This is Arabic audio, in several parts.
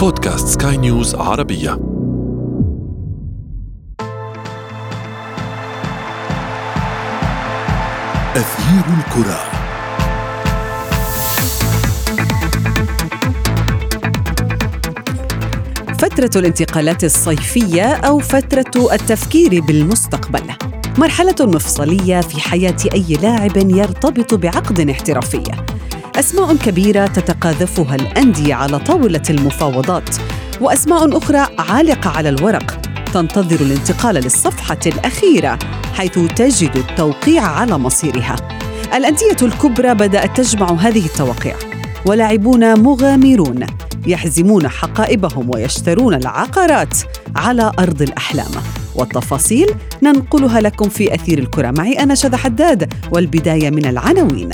بودكاست سكاي نيوز عربية. أثير الكرة. فترة الانتقالات الصيفية أو فترة التفكير بالمستقبل. مرحلة مفصلية في حياة أي لاعب يرتبط بعقد احترافي. أسماء كبيرة تتقاذفها الأندية على طاولة المفاوضات وأسماء أخرى عالقة على الورق تنتظر الانتقال للصفحة الأخيرة حيث تجد التوقيع على مصيرها. الأندية الكبرى بدأت تجمع هذه التوقيع. ولاعبون مغامرون يحزمون حقائبهم ويشترون العقارات على أرض الأحلام. والتفاصيل ننقلها لكم في أثير الكرة. معي أنا شذى حداد والبداية من العناوين.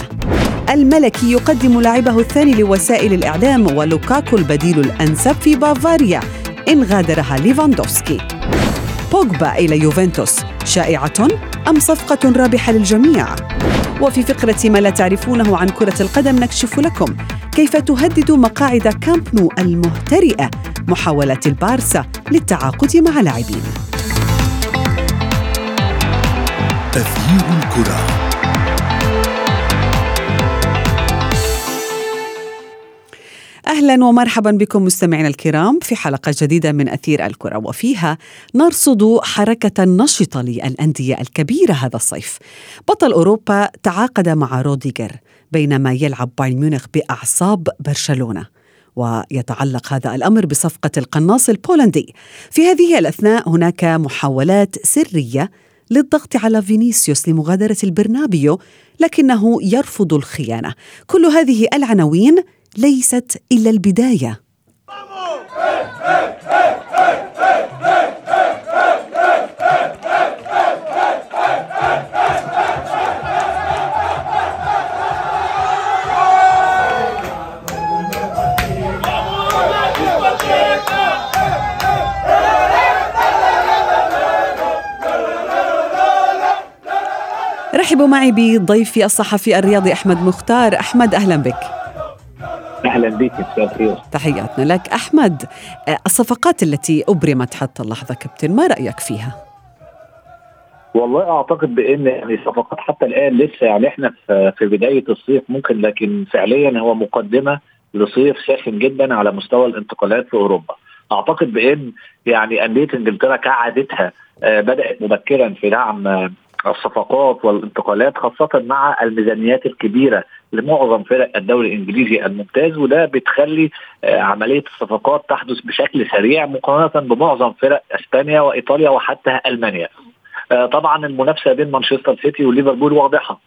الملكي يقدم لاعبه الثاني لوسائل الإعلام ولوكاكو البديل الأنسب في بافاريا. إن غادرها ليفاندوفسكي. بوجبا إلى يوفنتوس. شائعة أم صفقة رابحة للجميع؟ وفي فقرة ما لا تعرفونه عن كرة القدم نكشف لكم كيف تهدد مقاعد كامب نو المهترئة محاولات البارسا للتعاقد مع لاعبين. أثير الكرة. أهلا ومرحبا بكم مستمعينا الكرام في حلقة جديدة من أثير الكرة وفيها نرصد حركة نشطة للأندية الكبيرة هذا الصيف. بطل أوروبا تعاقد مع روديجر بينما يلعب بايرن ميونخ بأعصاب برشلونة. ويتعلق هذا الأمر بصفقة القناص البولندي. في هذه الأثناء هناك محاولات سرية للضغط على فينيسيوس لمغادرة البرنابيو لكنه يرفض الخيانة. كل هذه العناوين ليست إلا البداية. رحبوا معي بضيفي الصحفي الرياضي أحمد مختار. أحمد أهلا بك. أهلا بك أستاذ تحياتنا لك أحمد الصفقات التي أبرمت حتى اللحظة كابتن ما رأيك فيها؟ والله أعتقد بإن يعني الصفقات حتى الآن لسه يعني إحنا في بداية الصيف ممكن لكن فعليا هو مقدمة لصيف ساخن جدا على مستوى الانتقالات في أوروبا. أعتقد بإن يعني أندية إنجلترا كعادتها آه، بدأت مبكرا في دعم آه، الصفقات والانتقالات خاصة مع الميزانيات الكبيرة لمعظم فرق الدوري الإنجليزي الممتاز وده بتخلي آه، عملية الصفقات تحدث بشكل سريع مقارنة بمعظم فرق إسبانيا وإيطاليا وحتى ألمانيا. آه، طبعا المنافسة بين مانشستر سيتي وليفربول واضحة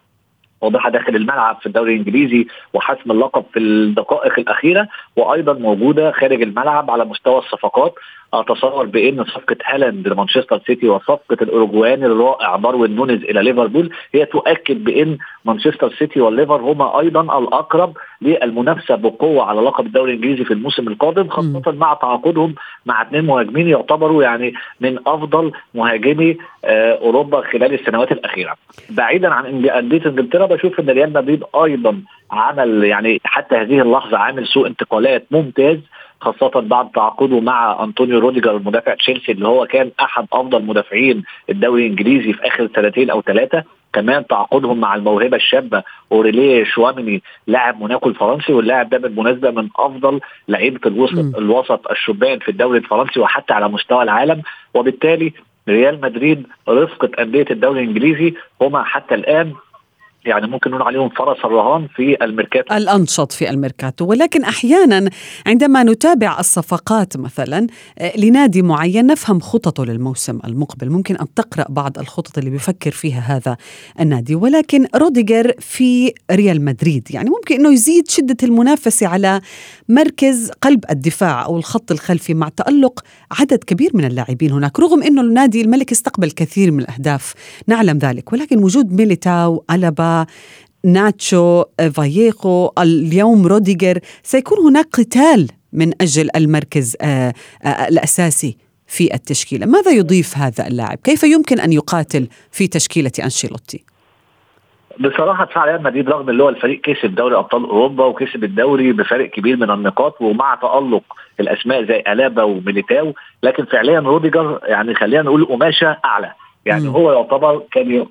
واضحه داخل الملعب في الدوري الإنجليزي وحسم اللقب في الدقائق الأخيرة وأيضا موجودة خارج الملعب على مستوى الصفقات. أتصور بأن صفقة هالاند لمانشستر سيتي وصفقة الأوروجواني الرائع داروين نونيز إلى ليفربول هي تؤكد بأن مانشستر سيتي والليفر هما أيضا الأقرب للمنافسة بقوة على لقب الدوري الإنجليزي في الموسم القادم خاصة مع تعاقدهم مع اثنين مهاجمين يعتبروا يعني من أفضل مهاجمي آه، أوروبا خلال السنوات الأخيرة. بعيدا عن انديه إنجلترا بشوف إن ريال مدريد أيضا عمل يعني حتى هذه اللحظة عامل سوق انتقالات ممتاز خاصة بعد تعاقده مع أنطونيو روديجر المدافع تشيلسي اللي هو كان أحد أفضل مدافعين الدوري الإنجليزي في آخر سنتين أو ثلاثة. كمان تعاقدهم مع الموهبة الشابة أوريليان تشواميني لاعب موناكو الفرنسي واللاعب ده بالمناسبة من أفضل لعيبة الوسط الوسط الشبان في الدوري الفرنسي وحتى على مستوى العالم. وبالتالي ريال مدريد رفقة أندية الدوري الإنجليزي هما حتى الآن يعني ممكن نقول عليهم فرس الرهان في الميركاتو. الأنشط في الميركاتو. ولكن أحيانا عندما نتابع الصفقات مثلا آه، لنادي معين نفهم خططه للموسم المقبل. ممكن أن تقرأ بعض الخطط اللي بيفكر فيها هذا النادي. ولكن روديجر في ريال مدريد يعني ممكن أنه يزيد شدة المنافسة على مركز قلب الدفاع أو الخط الخلفي مع تألق عدد كبير من اللاعبين هناك رغم أنه النادي الملكي استقبل كثير من الأهداف. نعلم ذلك. ولكن وجود ميليتاو ألابا ناتشو فاييخو اليوم روديجر سيكون هناك قتال من أجل المركز آه، آه، الأساسي في التشكيلة ماذا يضيف هذا اللاعب؟ كيف يمكن أن يقاتل في تشكيلة أنشيلوتي؟ بصراحة دفاع ريال مدريد رغم اللي هو الفريق كسب دوري أبطال أوروبا وكسب الدوري بفارق كبير من النقاط ومع تألق الأسماء زي ألابا وميليتاو لكن فعليا روديجر يعني خلينا نقول قماشة أعلى يعني مم. هو يعتبر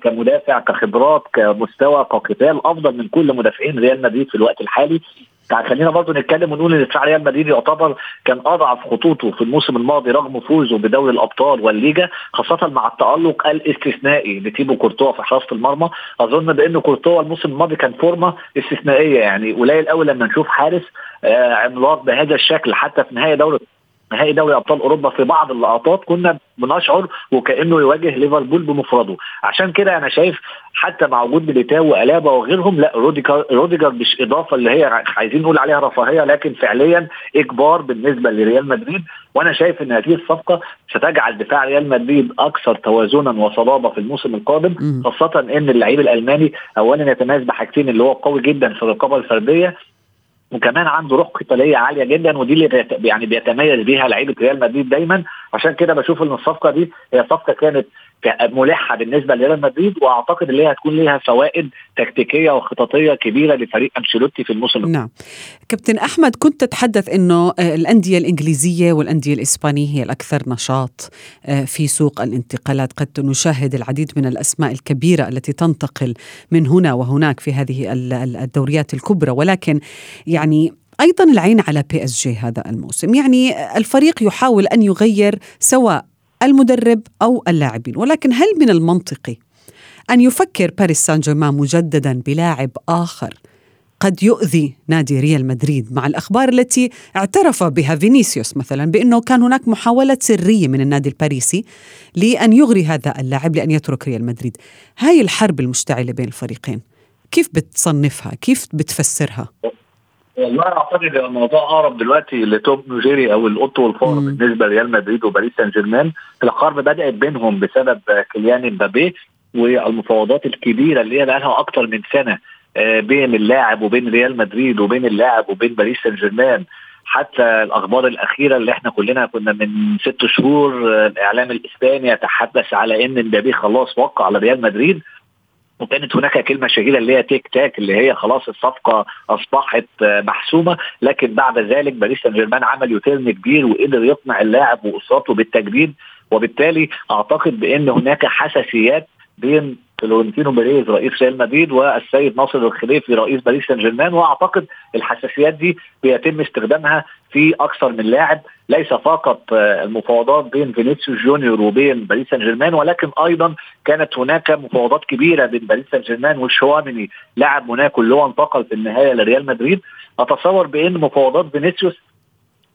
كمدافع كخبرات كمستوى كقتال أفضل من كل مدافعين ريال مدريد في الوقت الحالي يعني خلينا برضه نتكلم ونقول إن دفاع ريال مدريد يعتبر كان أضعف خطوطه في الموسم الماضي رغم فوزه بدوري الأبطال والليجا خاصة مع التألق الاستثنائي لتيبو كورتوا في حراسة المرمى أظن بأن كورتوا الموسم الماضي كان فورمة استثنائية يعني قليل قوي لما نشوف حارس آه عملاق بهذا الشكل حتى في نهاية دوري نهائي دوري أبطال أوروبا في بعض اللقطات كنا بنشعر وكأنه يواجه ليفربول بمفرده عشان كده أنا شايف حتى مع وجود ميليتاو وألابا وغيرهم لا روديجر روديجر مش إضافة اللي هي عايزين نقول عليها رفاهية لكن فعليا إجبار بالنسبة لريال مدريد وأنا شايف إن هذه الصفقة ستجعل دفاع ريال مدريد أكثر توازنا وصلابة في الموسم القادم. خاصة إن اللعيب الألماني اولا يتميز بحاجتين اللي هو قوي جدا في الرقابة الفردية وكمان عنده روح قتالية عالية جدا ودي اللي يعني بيتميز بيها لعيبة ريال مدريد دايما. عشان كده بشوف إن الصفقة دي هي صفقة كانت ملحة بالنسبة لريال مدريد وأعتقد إن هي هتكون ليها فوائد تكتيكية وخططية كبيرة لفريق أنشيلوتي في الموسم. نعم. كابتن أحمد كنت تتحدث أنه آه، الأندية الإنجليزية والأندية الإسبانية هي الأكثر نشاط آه، في سوق الانتقالات. قد نشاهد العديد من الأسماء الكبيرة التي تنتقل من هنا وهناك في هذه ال- ال- الدوريات الكبرى. ولكن يعني أيضا العين على PSG هذا الموسم. يعني الفريق يحاول أن يغير سواء المدرب أو اللاعبين. ولكن هل من المنطقي أن يفكر باريس سان جيرمان مجددا بلاعب آخر قد يؤذي نادي ريال مدريد مع الأخبار التي اعترف بها فينيسيوس مثلا بأنه كان هناك محاولة سرية من النادي الباريسي لأن يغري هذا اللاعب لأن يترك ريال مدريد. هاي الحرب المشتعلة بين الفريقين كيف بتصنفها؟ كيف بتفسرها؟ والله أعتقد إن الموضوع أقرب دلوقتي لتوم وجيري أو القط والفار. بالنسبة لريال مدريد وباريس سان جيرمان الحرب بدأت بينهم بسبب كيليان امبابي والمفاوضات الكبيرة اللي هي بقى لها أكتر من سنة آه، بين اللاعب وبين ريال مدريد وبين اللاعب وبين باريس سان جيرمان حتى الأخبار الأخيرة اللي إحنا كلنا كنا من ست شهور آه، الإعلام الإسباني يتحدث على إن امبابي خلاص وقع على ريال مدريد. وكانت هناك كلمة شهيره اللي هي tic tac اللي هي خلاص الصفقة أصبحت آه، محسومة. لكن بعد ذلك باريس سان جيرمان عمل U-turn كبير وقدر يقنع اللاعب واسرته بالتجديد. وبالتالي أعتقد بأن هناك حساسيات بين فلورنتينو بيريز رئيس ريال مدريد والسيد ناصر الخليفي رئيس باريس سان جيرمان وأعتقد الحساسيات دي بيتم استخدامها في أكثر من لاعب. ليس فقط آه، المفاوضات بين فينيسيوس جونيور وبين باريس سان جيرمان ولكن أيضا كانت هناك مفاوضات كبيرة بين باريس سان جيرمان وتشواميني لاعب موناكو اللي هو انتقل في النهاية لريال مدريد. أتصور بأن مفاوضات فينيسيوس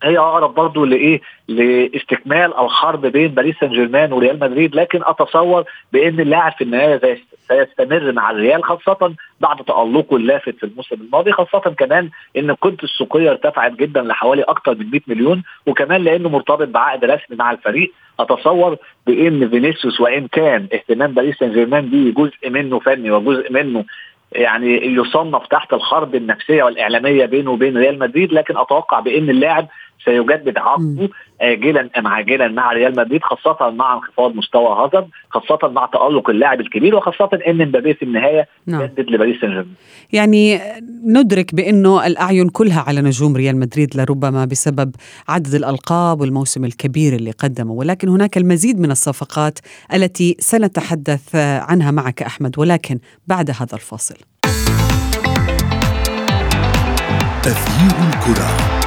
هي أقرب برضه لإيه؟ لاستكمال الحرب بين باريس سان جيرمان وريال مدريد لكن أتصور بإن اللاعب في النهاية سيستمر مع الريال خاصة بعد تألقه اللافت في الموسم الماضي خاصة كمان إن قيمته السوقية ارتفعت جدا لحوالي أكثر من 100 مليون وكمان لأنه مرتبط بعقد رسمي مع الفريق أتصور بإن فينيسيوس وإن كان اهتمام باريس سان جيرمان به جزء منه فني وجزء منه يعني يصنف تحت الحرب النفسية والإعلامية بينه وبين ريال مدريد لكن أتوقع بإن اللاعب سيجدد عقده اجلا ام عاجلا مع ريال مدريد خاصة مع انخفاض مستوى هازارد خاصة مع تألق اللاعب الكبير وخاصة إن مبابي في النهاية نعم. جدد لباريس سان جيرمان يعني ندرك بأنه الأعين كلها على نجوم ريال مدريد لربما بسبب عدد الألقاب والموسم الكبير اللي قدمه. ولكن هناك المزيد من الصفقات التي سنتحدث عنها معك أحمد ولكن بعد هذا الفاصل. تغيير الكرة.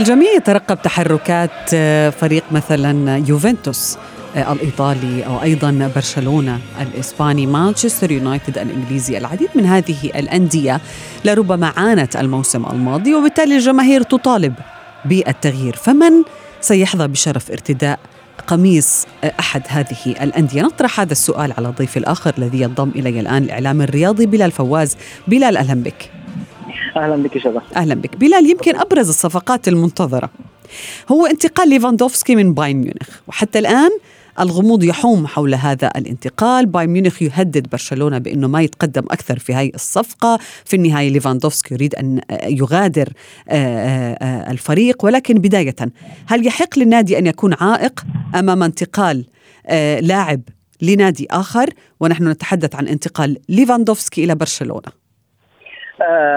الجميع يترقب تحركات آه، فريق مثلا يوفنتوس آه، الإيطالي أو أيضا برشلونة الإسباني مانشستر يونايتد الإنجليزي العديد من هذه الأندية لربما عانت الموسم الماضي وبالتالي الجماهير تطالب بالتغيير. فمن سيحظى بشرف ارتداء قميص آه، أحد هذه الأندية؟ نطرح هذا السؤال على ضيفي الآخر الذي ينضم إلي الآن الإعلام الرياضي بلال فواز بلال أهلا بك. أهلا بك شباب. أهلا بك. بلال يمكن أبرز الصفقات المنتظرة هو انتقال ليفاندوفسكي من بايرن ميونخ وحتى الآن الغموض يحوم حول هذا الانتقال. بايرن ميونخ يهدد برشلونة بأنه ما يتقدم أكثر في هذه الصفقة. في النهاية ليفاندوفسكي يريد أن يغادر آه، آه، آه، الفريق. ولكن بداية هل يحق للنادي أن يكون عائق أمام انتقال لاعب لنادي آخر؟ ونحن نتحدث عن انتقال ليفاندوفسكي إلى برشلونة.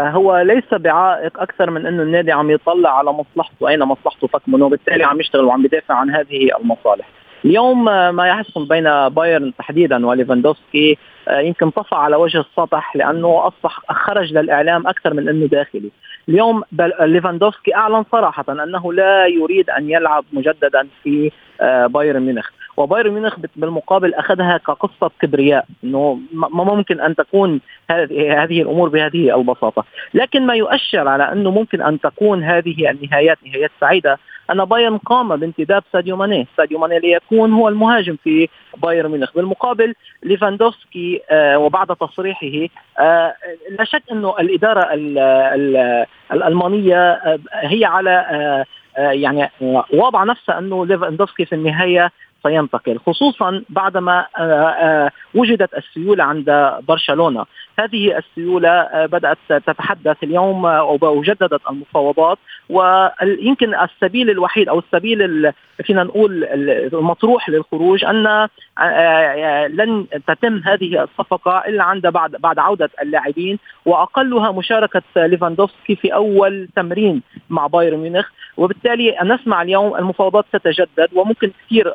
هو ليس بعائق أكثر من انه النادي عم يطلع على مصلحته أين مصلحته؟ فكمن وبالتالي عم يشتغل وعم يدافع عن هذه المصالح. اليوم ما يحصل بين بايرن تحديدا وليفاندوفسكي آه، يمكن طفى على وجه السطح لأنه أصبح خرج للإعلام أكثر من أنه داخلي. اليوم ليفاندوفسكي أعلن صراحة أنه لا يريد أن يلعب مجددا في آه، بايرن ميونخ. وبايرن ميونخ بالمقابل أخذها كقصة كبرياء إنه ما ممكن أن تكون هذه الأمور بهذه البساطة. لكن ما يؤشر على أنه ممكن أن تكون هذه النهايات نهايات سعيدة أن بايرن قام بانتداب ساديو ماني، ساديو ماني ليكون هو المهاجم في بايرن ميونخ، بالمقابل ليفاندوفسكي آه وبعد تصريحه آه لا شك أنه الإدارة الألمانية آه هي على يعني واضعه نفسها أنه ليفاندوفسكي في النهاية سينتقل خصوصا بعدما آه، آه، وجدت السيولة عند برشلونة. هذه السيولة آه، بدأت تتحدث اليوم وجددت المفاوضات ويمكن السبيل الوحيد أو السبيل فينا نقول المطروح للخروج أن لن تتم هذه الصفقة إلا عند بعد بعد عودة اللاعبين وأقلها مشاركة ليفاندوفسكي في أول تمرين مع بايرن ميونخ. وبالتالي نسمع اليوم المفاوضات ستجدد وممكن كثير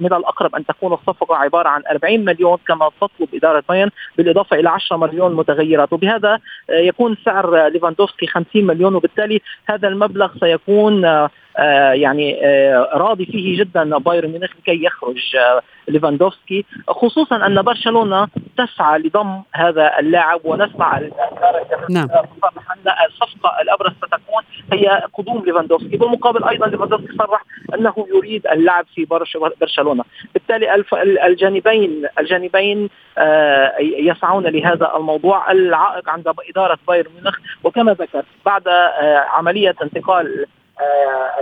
من الأقرب أن تكون الصفقة عبارة عن 40 مليون كما تطلب إدارة بايرن بالإضافة إلى 10 مليون متغيرات. وبهذا آه، يكون سعر ليفاندوفسكي 50 مليون وبالتالي هذا المبلغ سيكون آه، آه، يعني راضي فيه جدا بايرن ميونخ لكي يخرج ليفاندوفسكي. خصوصا أن برشلونة تسعى لضم هذا اللاعب ونسمع نعم. الصفقه الأبرز ستكون هي قدوم ليفاندوفسكي. بالمقابل أيضا ليفاندوفسكي صرح أنه يريد اللعب في برشلونة. بالتالي الجانبين الجانبين آه، يسعون لهذا الموضوع العائق عند إدارة بايرن ميونخ. وكما ذكرت بعد آه، عملية انتقال آه،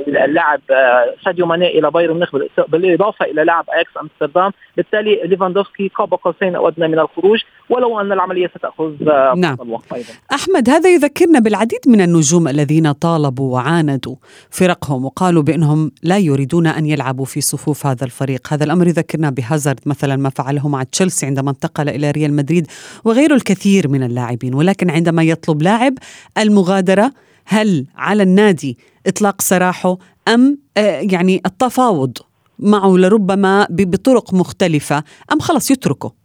اللاعب آه، ساديو ماني إلى بايرن ميونخ بالإضافة إلى لاعب أياكس أمستردام. بالتالي ليفاندوفسكي قاب قوسين أو أدنى من الخروج ولو أن العملية ستأخذ آه، نعم. الوقت أيضا. أحمد هذا يذكرنا بالعديد من النجوم الذين طالبوا وعاندوا فرقهم وقالوا بأنهم لا يريدون أن يلعبوا في صفوف هذا الفريق. هذا الأمر يذكرنا بهازارد مثلا ما فعله مع تشيلسي عندما انتقل إلى ريال مدريد وغيره الكثير من اللاعبين. ولكن عندما يطلب لاعب المغادرة هل على النادي إطلاق سراحه أم آه، يعني التفاوض معه لربما بطرق مختلفة أم خلص يتركه؟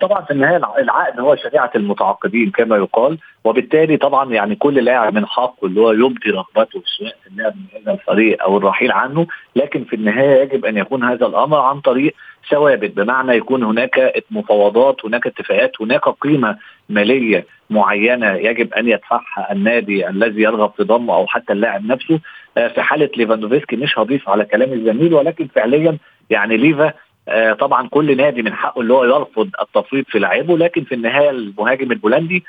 طبعا في النهاية العقد هو شريعة المتعاقدين كما يقال وبالتالي طبعا يعني كل لاعب من حقه اللي هو يبدي رغبته سواء في اللعب من هذا الفريق أو الرحيل عنه لكن في النهاية يجب أن يكون هذا الأمر عن طريق ثوابت بمعنى يكون هناك مفاوضات هناك اتفاقات هناك قيمة مالية معينة يجب أن يدفعها النادي الذي يرغب في ضمه أو حتى اللاعب نفسه. آه، في حالة ليفاندوفسكي مش هضيف على كلام الزميل ولكن فعليا يعني ليفا آه، طبعا كل نادي من حقه اللي هو يرفض التفويض في لاعبه لكن في النهاية المهاجم البولندي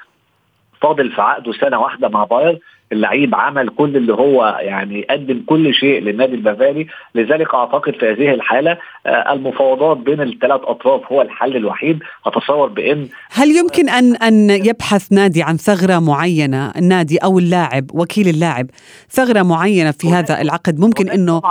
فاضل في عقده سنة واحدة مع باير اللعيب عمل كل اللي هو يعني قدم كل شيء للنادي البافاري. لذلك أعتقد في هذه الحالة آه، المفاوضات بين الثلاث أطراف هو الحل الوحيد. أتصور بإن هل يمكن ان أن يبحث نادي عن ثغرة معينة؟ النادي أو اللاعب وكيل اللاعب ثغرة معينة في هذا العقد ممكن إنه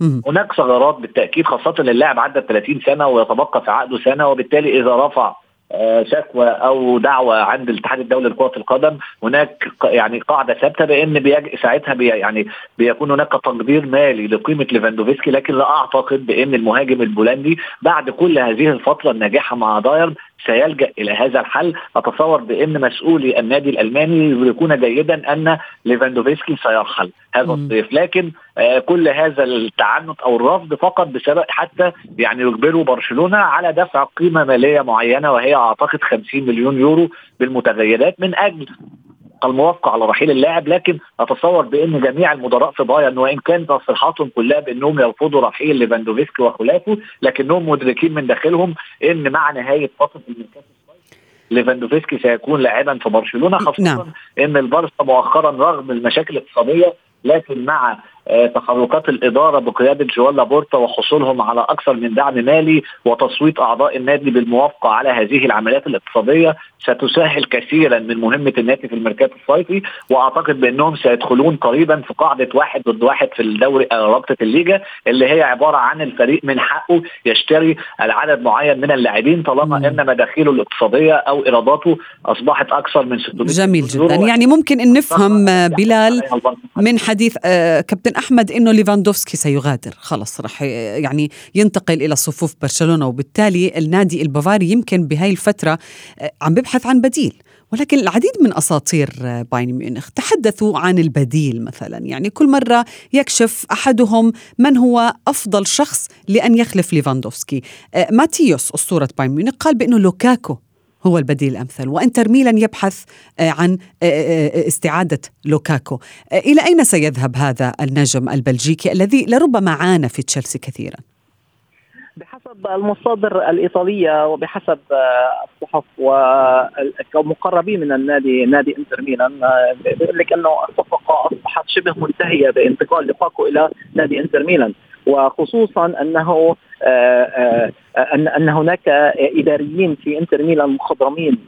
هناك ثغرات بالتأكيد خاصة اللاعب عدى 30 سنة ويتبقى في عقده سنة وبالتالي إذا رفع آه، شكوى أو دعوى عند الاتحاد الدولي لكرة القدم هناك يعني قاعدة ثابتة بإن بيج... ساعتها بي يعني بيكون هناك تقدير مالي لقيمة ليفاندوفسكي لكن لا أعتقد بإن المهاجم البولندي بعد كل هذه الفترة الناجحة مع بايرن سيلجأ إلى هذا الحل. أتصور بإن مسؤولي النادي الألماني يدركون جيدا أن ليفاندوفسكي سيرحل هذا الصيف. لكن كل هذا التعنت أو الرفض فقط بسبب حتى يعني يجبروا برشلونة على دفع قيمة مالية معينة وهي أعتقد 50 مليون يورو بالمتغيرات من أجل الموافقة على رحيل اللاعب لكن أتصور بأن جميع المدراء في بايرن وإن كانت تصريحاتهم كلها بأنهم يرفضوا رحيل ليفاندوفسكي وخلافه لكنهم مدركين من داخلهم إن مع نهاية فترة الميركاتو ليفاندوفسكي سيكون لاعبا في برشلونة خاصة نعم. إن البارسا مؤخرا رغم المشاكل الاقتصادية لكن مع آه، تحركات الإدارة بقيادة جوال لابورتا وحصولهم على أكثر من دعم مالي وتصويت أعضاء النادي بالموافقة على هذه العمليات الاقتصادية ستسهل كثيرا من مهمة النادي في الميركات الصيفي وأعتقد بأنهم سيدخلون قريبا في قاعدة واحد ضد واحد في الدوري آه، رابطة الليجا اللي هي عبارة عن الفريق من حقه يشتري العدد معين من اللاعبين طالما أن مداخيله الاقتصادية أو ايراداته أصبحت أكثر من 600 جميل جدا. يعني ممكن إن نفهم آه، بلال من حديث كابتن أحمد إنه ليفاندوفسكي سيغادر. خلص راح يعني ينتقل إلى صفوف برشلونة وبالتالي النادي البافاري يمكن بهاي الفترة عم بيبحث عن بديل. ولكن العديد من أساطير بايرن ميونخ. تحدثوا عن البديل مثلا. يعني كل مرة يكشف أحدهم من هو أفضل شخص لأن يخلف ليفاندوفسكي. ماتيوس أسطورة بايرن ميونخ قال بأنه لوكاكو هو البديل الأمثل. وانتر ميلان يبحث آه، عن آه، آه، استعادة لوكاكو. إلى أين سيذهب هذا النجم البلجيكي الذي لربما عانى في تشيلسي كثيرا؟ بحسب المصادر الإيطالية وبحسب الصحف والمقربين من النادي نادي إنتر ميلان بيقول لك أنه الصفقة اصبحت شبه منتهية بانتقال لوكاكو إلى نادي إنتر ميلان. وخصوصا أنه آه، آه، ان أن هناك إداريين في إنتر ميلان مخضرمين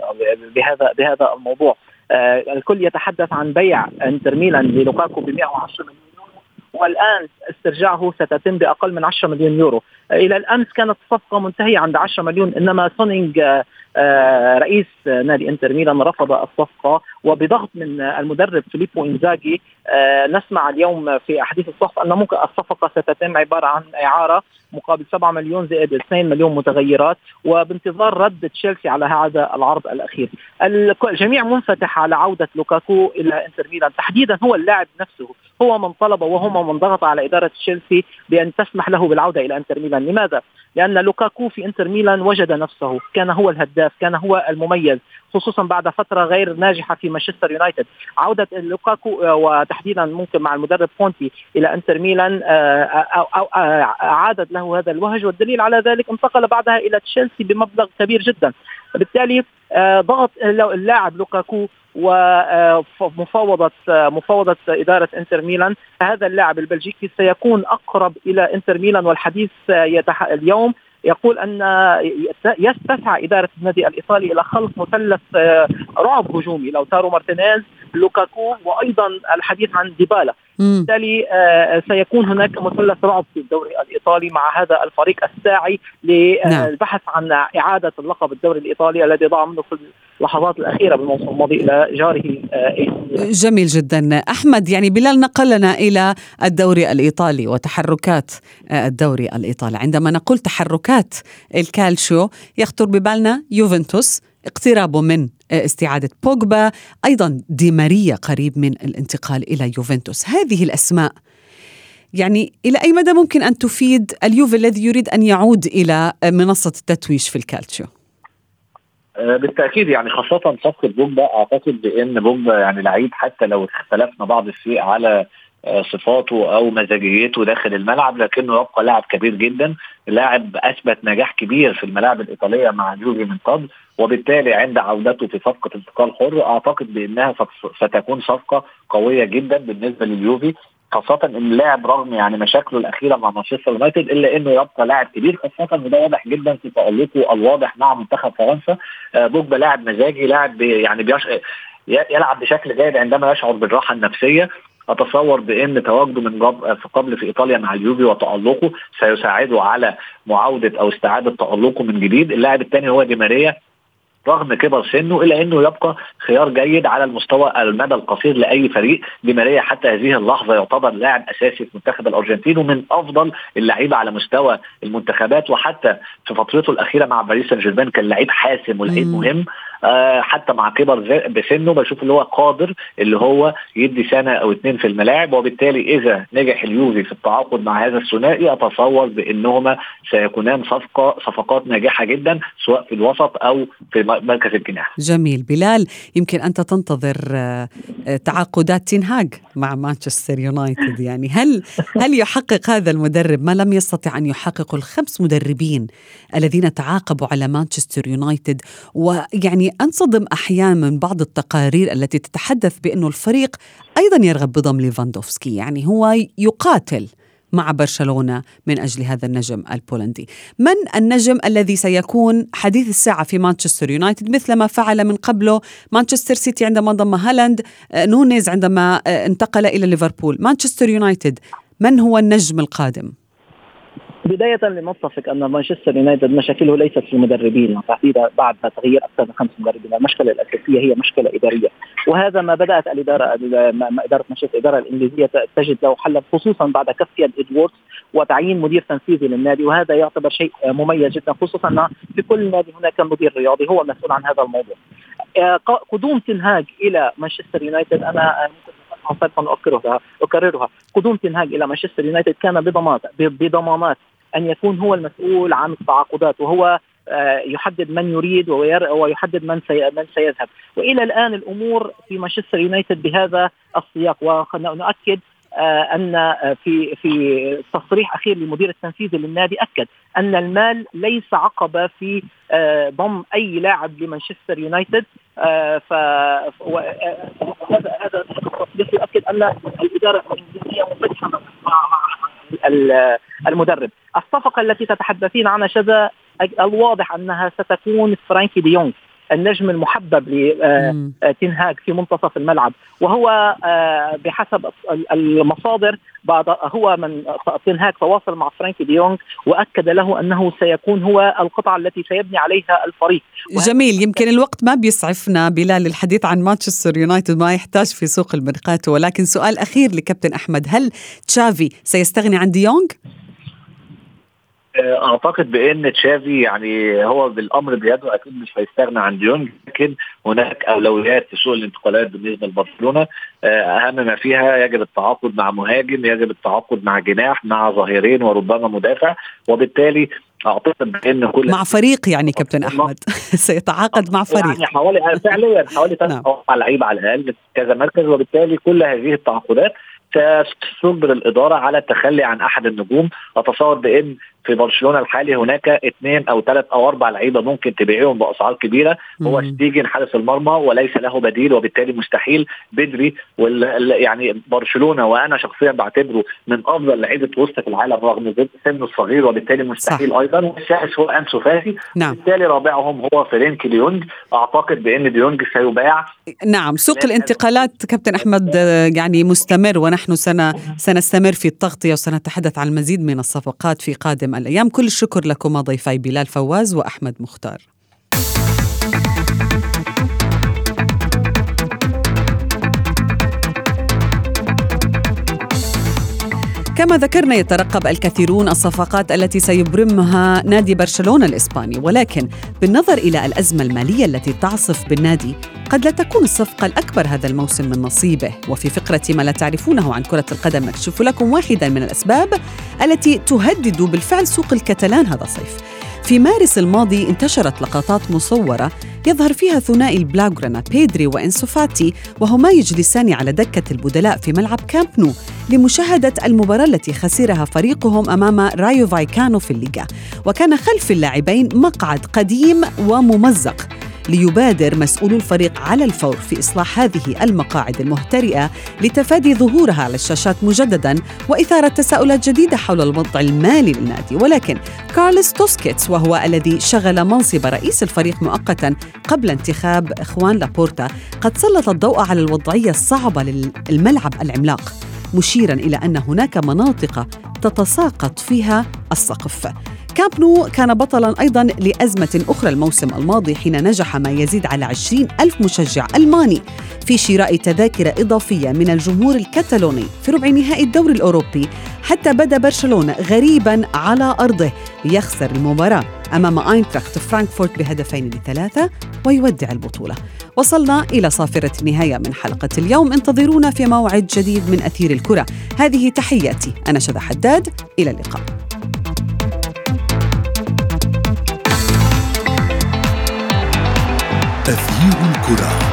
بهذا بهذا الموضوع. آه، الكل يتحدث عن بيع إنتر ميلان للوكاكو ب 110 مليون والآن استرجاعه ستتم بأقل من 10 مليون يورو. إلى الأمس كانت الصفقة منتهية عند 10 مليون إنما تشانج رئيس نادي انتر ميلان رفض الصفقة وبضغط من المدرب سيموني إنزاجي آه، نسمع اليوم في أحاديث الصحف أن ممكن الصفقة ستتم عبارة عن إعارة مقابل 7 مليون زائد 2 مليون متغيرات وبانتظار رد تشيلسي على هذا العرض الأخير. الجميع منفتح على عودة لوكاكو إلى إنتر ميلان تحديدا هو اللاعب نفسه هو من طلب وهو من ضغط على إدارة تشيلسي بأن تسمح له بالعودة إلى إنتر ميلان، لماذا؟ لأن لوكاكو في إنتر ميلان وجد نفسه، كان هو الهداف، كان هو المميز، خصوصا بعد فترة غير ناجحة في مانشستر يونايتد. عودة لوكاكو آه، وتحديدا ممكن مع المدرب كونتي إلى إنتر ميلان آه، آه، عادت له هذا الوهج والدليل على ذلك انتقل بعدها إلى تشيلسي بمبلغ كبير جدا. بالتالي ضغط اللاعب لوكاكو ومفاوضة مفاوضة إدارة إنتر ميلان. هذا اللاعب البلجيكي سيكون أقرب إلى إنتر ميلان والحديث اليوم يقول أن ستسعى إدارة النادي الإيطالي إلى خلق مثلث آه، رعب هجومي. لوتارو مارتينيز لوكاكو وأيضا الحديث عن ديبالا. بالتالي آه، سيكون هناك مثلث رعب في الدوري الإيطالي مع هذا الفريق الساعي للبحث نعم. عن إعادة اللقب الدوري الإيطالي الذي ضاع منه في اللحظات الأخيرة بالموسم الماضي إلى جاره آه، جميل جدا. أحمد يعني بلال نقلنا إلى الدوري الإيطالي وتحركات آه، الدوري الإيطالي. عندما نقول تحركات الكالتشيو يخطر ببالنا يوفنتوس اقترابه من استعادة بوجبا أيضا دي ماريا قريب من الانتقال إلى يوفنتوس. هذه الأسماء يعني إلى أي مدى ممكن أن تفيد اليوفي الذي يريد أن يعود إلى منصة التتويج في الكالتشيو؟ آه، بالتأكيد يعني خاصة صفقة بوجبا أعتقد بأن بوجبا يعني لعيب حتى لو اختلفنا بعض الشيء على آه، صفاته أو مزاجيته داخل الملعب لكنه يبقى لاعب كبير جدا لاعب أثبت نجاح كبير في الملاعب الإيطالية مع جوفي من قبل وبالتالي عند عودته في صفقة انتقال حر أعتقد بأنها ستكون صفقة قوية جدا بالنسبة لليوفي خاصة إن اللاعب رغم يعني مشاكله الأخيرة مع مانشستر يونايتد إلا إنه يبقى لاعب كبير خاصة وده واضح جدا في تألقه الواضح مع منتخب فرنسا. آه، بوجبا لاعب مزاجي لاعب يعني بيش... يلعب بشكل جيد عندما يشعر بالراحة النفسية. أتصور بإن تواجده من في قبل في إيطاليا مع اليوفي وتألقه سيساعده على معاودة أو استعادة تألقه من جديد. اللاعب الثاني هو دي ماريا. رغم كبر سنه الا إنه يبقى خيار جيد على المستوى المدى القصير لأي فريق. دي ماريا حتى هذه اللحظة يعتبر لاعب أساسي في منتخب الأرجنتين ومن أفضل اللعيبة على مستوى المنتخبات. وحتى في فترته الأخيرة مع باريس سان جيرمان كان لعيب حاسم ولعيب مهم. حتى مع كبر بسنه بشوف اللي هو قادر اللي هو يدي سنة أو اثنين في الملاعب وبالتالي إذا نجح اليوفي في التعاقد مع هذا الثنائي أتصور بأنهما سيكونان صفقه صفقات ناجحة جدا سواء في الوسط أو في مركز الجناح. جميل. بلال يمكن أنت تنتظر آه، تعاقدات تنهاج مع مانشستر يونايتد. يعني هل هل يحقق هذا المدرب؟ ما لم يستطع أن يحققه الخمس مدربين الذين تعاقبوا على مانشستر يونايتد؟ ويعني أنصدم أحيانا من بعض التقارير التي تتحدث بانه الفريق أيضا يرغب بضم ليفاندوفسكي يعني هو يقاتل مع برشلونة من أجل هذا النجم البولندي. من النجم الذي سيكون حديث الساعة في مانشستر يونايتد مثل ما فعل من قبله مانشستر سيتي عندما ضم هالاند، آه، نونيز عندما آه، انتقل إلى ليفربول، مانشستر يونايتد من هو النجم القادم؟ بداية لنتفق أن مانشستر يونايتد مشاكله ليست في المدربين تحديدا بعد تغيير أكثر من خمس مدربين. المشكلة الأساسية هي مشكلة إدارية. وهذا ما بدأت الإدارة إدارة مانشستر الإدارة الإنجليزية تجد له حلا خصوصا بعد كفية إدواردز وتعيين مدير تنفيذي للنادي. وهذا يعتبر شيء مميز جدا خصوصا أن في كل نادي هناك مدير رياضي هو المسؤول عن هذا الموضوع. آه، قدوم تنهاج إلى مانشستر يونايتد أنا ممكن أكررها أكررها. قدوم تنهاج إلى مانشستر يونايتد كان بضمانات بضمانات أن يكون هو المسؤول عن التعاقدات وهو آه، يحدد من يريد ويحدد من من سيذهب. وإلى الآن الأمور في مانشستر يونايتد بهذا السياق ونؤكد آه، أن في في تصريح أخير للمدير التنفيذي للنادي أكد أن المال ليس عقبه في آه، ضم أي لاعب لمانشستر يونايتد ف هذا هذا يؤكد أن الإدارة الانجليزيه منفتحه مع المدرب. الصفقة التي تتحدثين عنها شذا الواضح أنها ستكون فرانكي ديونغ. النجم المحبب لتنهاج في منتصف الملعب. وهو آه، بحسب المصادر بعد هو من تنهاج تواصل مع فرانكي ديونغ وأكد له أنه سيكون هو القطعة التي سيبني عليها الفريق. جميل. يمكن الوقت ما بيسعفنا بلال الحديث عن مانشستر يونايتد ما يحتاج في سوق الميركاتو ولكن سؤال أخير لكابتن أحمد هل تشافي سيستغني عن ديونغ؟ أعتقد بإن تشافي يعني هو بالأمر بيده أكيد مش هيستغنى عن ديونج لكن هناك أولويات في سوق الانتقالات بالنسبة لبرشلونة. آه، أهم ما فيها يجب التعاقد مع مهاجم يجب التعاقد مع جناح مع ظهيرين وربما مدافع. وبالتالي أعتقد بإن كل مع فريق يعني كابتن أحمد. سيتعاقد مع فريق. يعني حوالي فعليا حوالي ثلاث نعم. لعيبة على الأقل كذا مركز وبالتالي كل هذه التعاقدات ستجبر الإدارة على التخلي عن أحد النجوم. أتصور بإن في برشلونة الحالي هناك اثنين أو ثلاث أو أربع لعيبة ممكن تبيعهم بأسعار كبيرة. هو ستيجن حارس المرمى وليس له بديل وبالتالي مستحيل بدري يعني برشلونة وأنا شخصيا بعتبره من أفضل لعيبة وسط في العالم رغم سنه الصغير وبالتالي مستحيل صح. أيضا. والسادس هو أنسو فاتي. نعم. بالتالي رابعهم هو فرانكي ديونج. أعتقد بأن ديونج سيباع. نعم. سوق الانتقالات كابتن أحمد يعني مستمر ونحن سنة سنستمر في التغطية وسنتحدث عن المزيد من الصفقات في قادم الأيام. كل الشكر لكما ضيفي بلال فواز وأحمد مختار. كما ذكرنا يترقب الكثيرون الصفقات التي سيبرمها نادي برشلونة الإسباني ولكن بالنظر إلى الأزمة المالية التي تعصف بالنادي قد لا تكون الصفقة الأكبر هذا الموسم من نصيبه. وفي فقرة ما لا تعرفونه عن كرة القدم نكشف لكم واحدا من الأسباب التي تهدد بالفعل سوق الكتالان هذا الصيف. في مارس الماضي انتشرت لقطات مصورة يظهر فيها ثنائي البلاغرانا بيدري وإنسوفاتي وهما يجلسان على دكة البدلاء في ملعب كامب نو لمشاهدة المباراة التي خسرها فريقهم أمام رايو فايكانو في الليغا. وكان خلف اللاعبين مقعد قديم وممزق. ليبادر مسؤول الفريق على الفور في إصلاح هذه المقاعد المهترئة لتفادي ظهورها على الشاشات مجددا وإثارة تساؤلات جديدة حول الوضع المالي للنادي. ولكن كارلس توسكيتس وهو الذي شغل منصب رئيس الفريق مؤقتا قبل انتخاب إخوان لابورتا قد سلط الضوء على الوضعية الصعبة للملعب العملاق مشيرا إلى أن هناك مناطق تتساقط فيها السقف. كامب نو كان بطلا أيضا لأزمة أخرى الموسم الماضي حين نجح ما يزيد على 20 ألف مشجع ألماني في شراء تذاكر إضافية من الجمهور الكتالوني في ربع نهائي الدوري الأوروبي حتى بدا برشلونة غريبا على أرضه ليخسر المباراة أمام أينتراخت فرانكفورت بهدفين لثلاثة ويودع البطولة. وصلنا إلى صافرة النهاية من حلقة اليوم. انتظرونا في موعد جديد من أثير الكرة. هذه تحياتي. أنا شذى حداد. إلى اللقاء. أثير الكره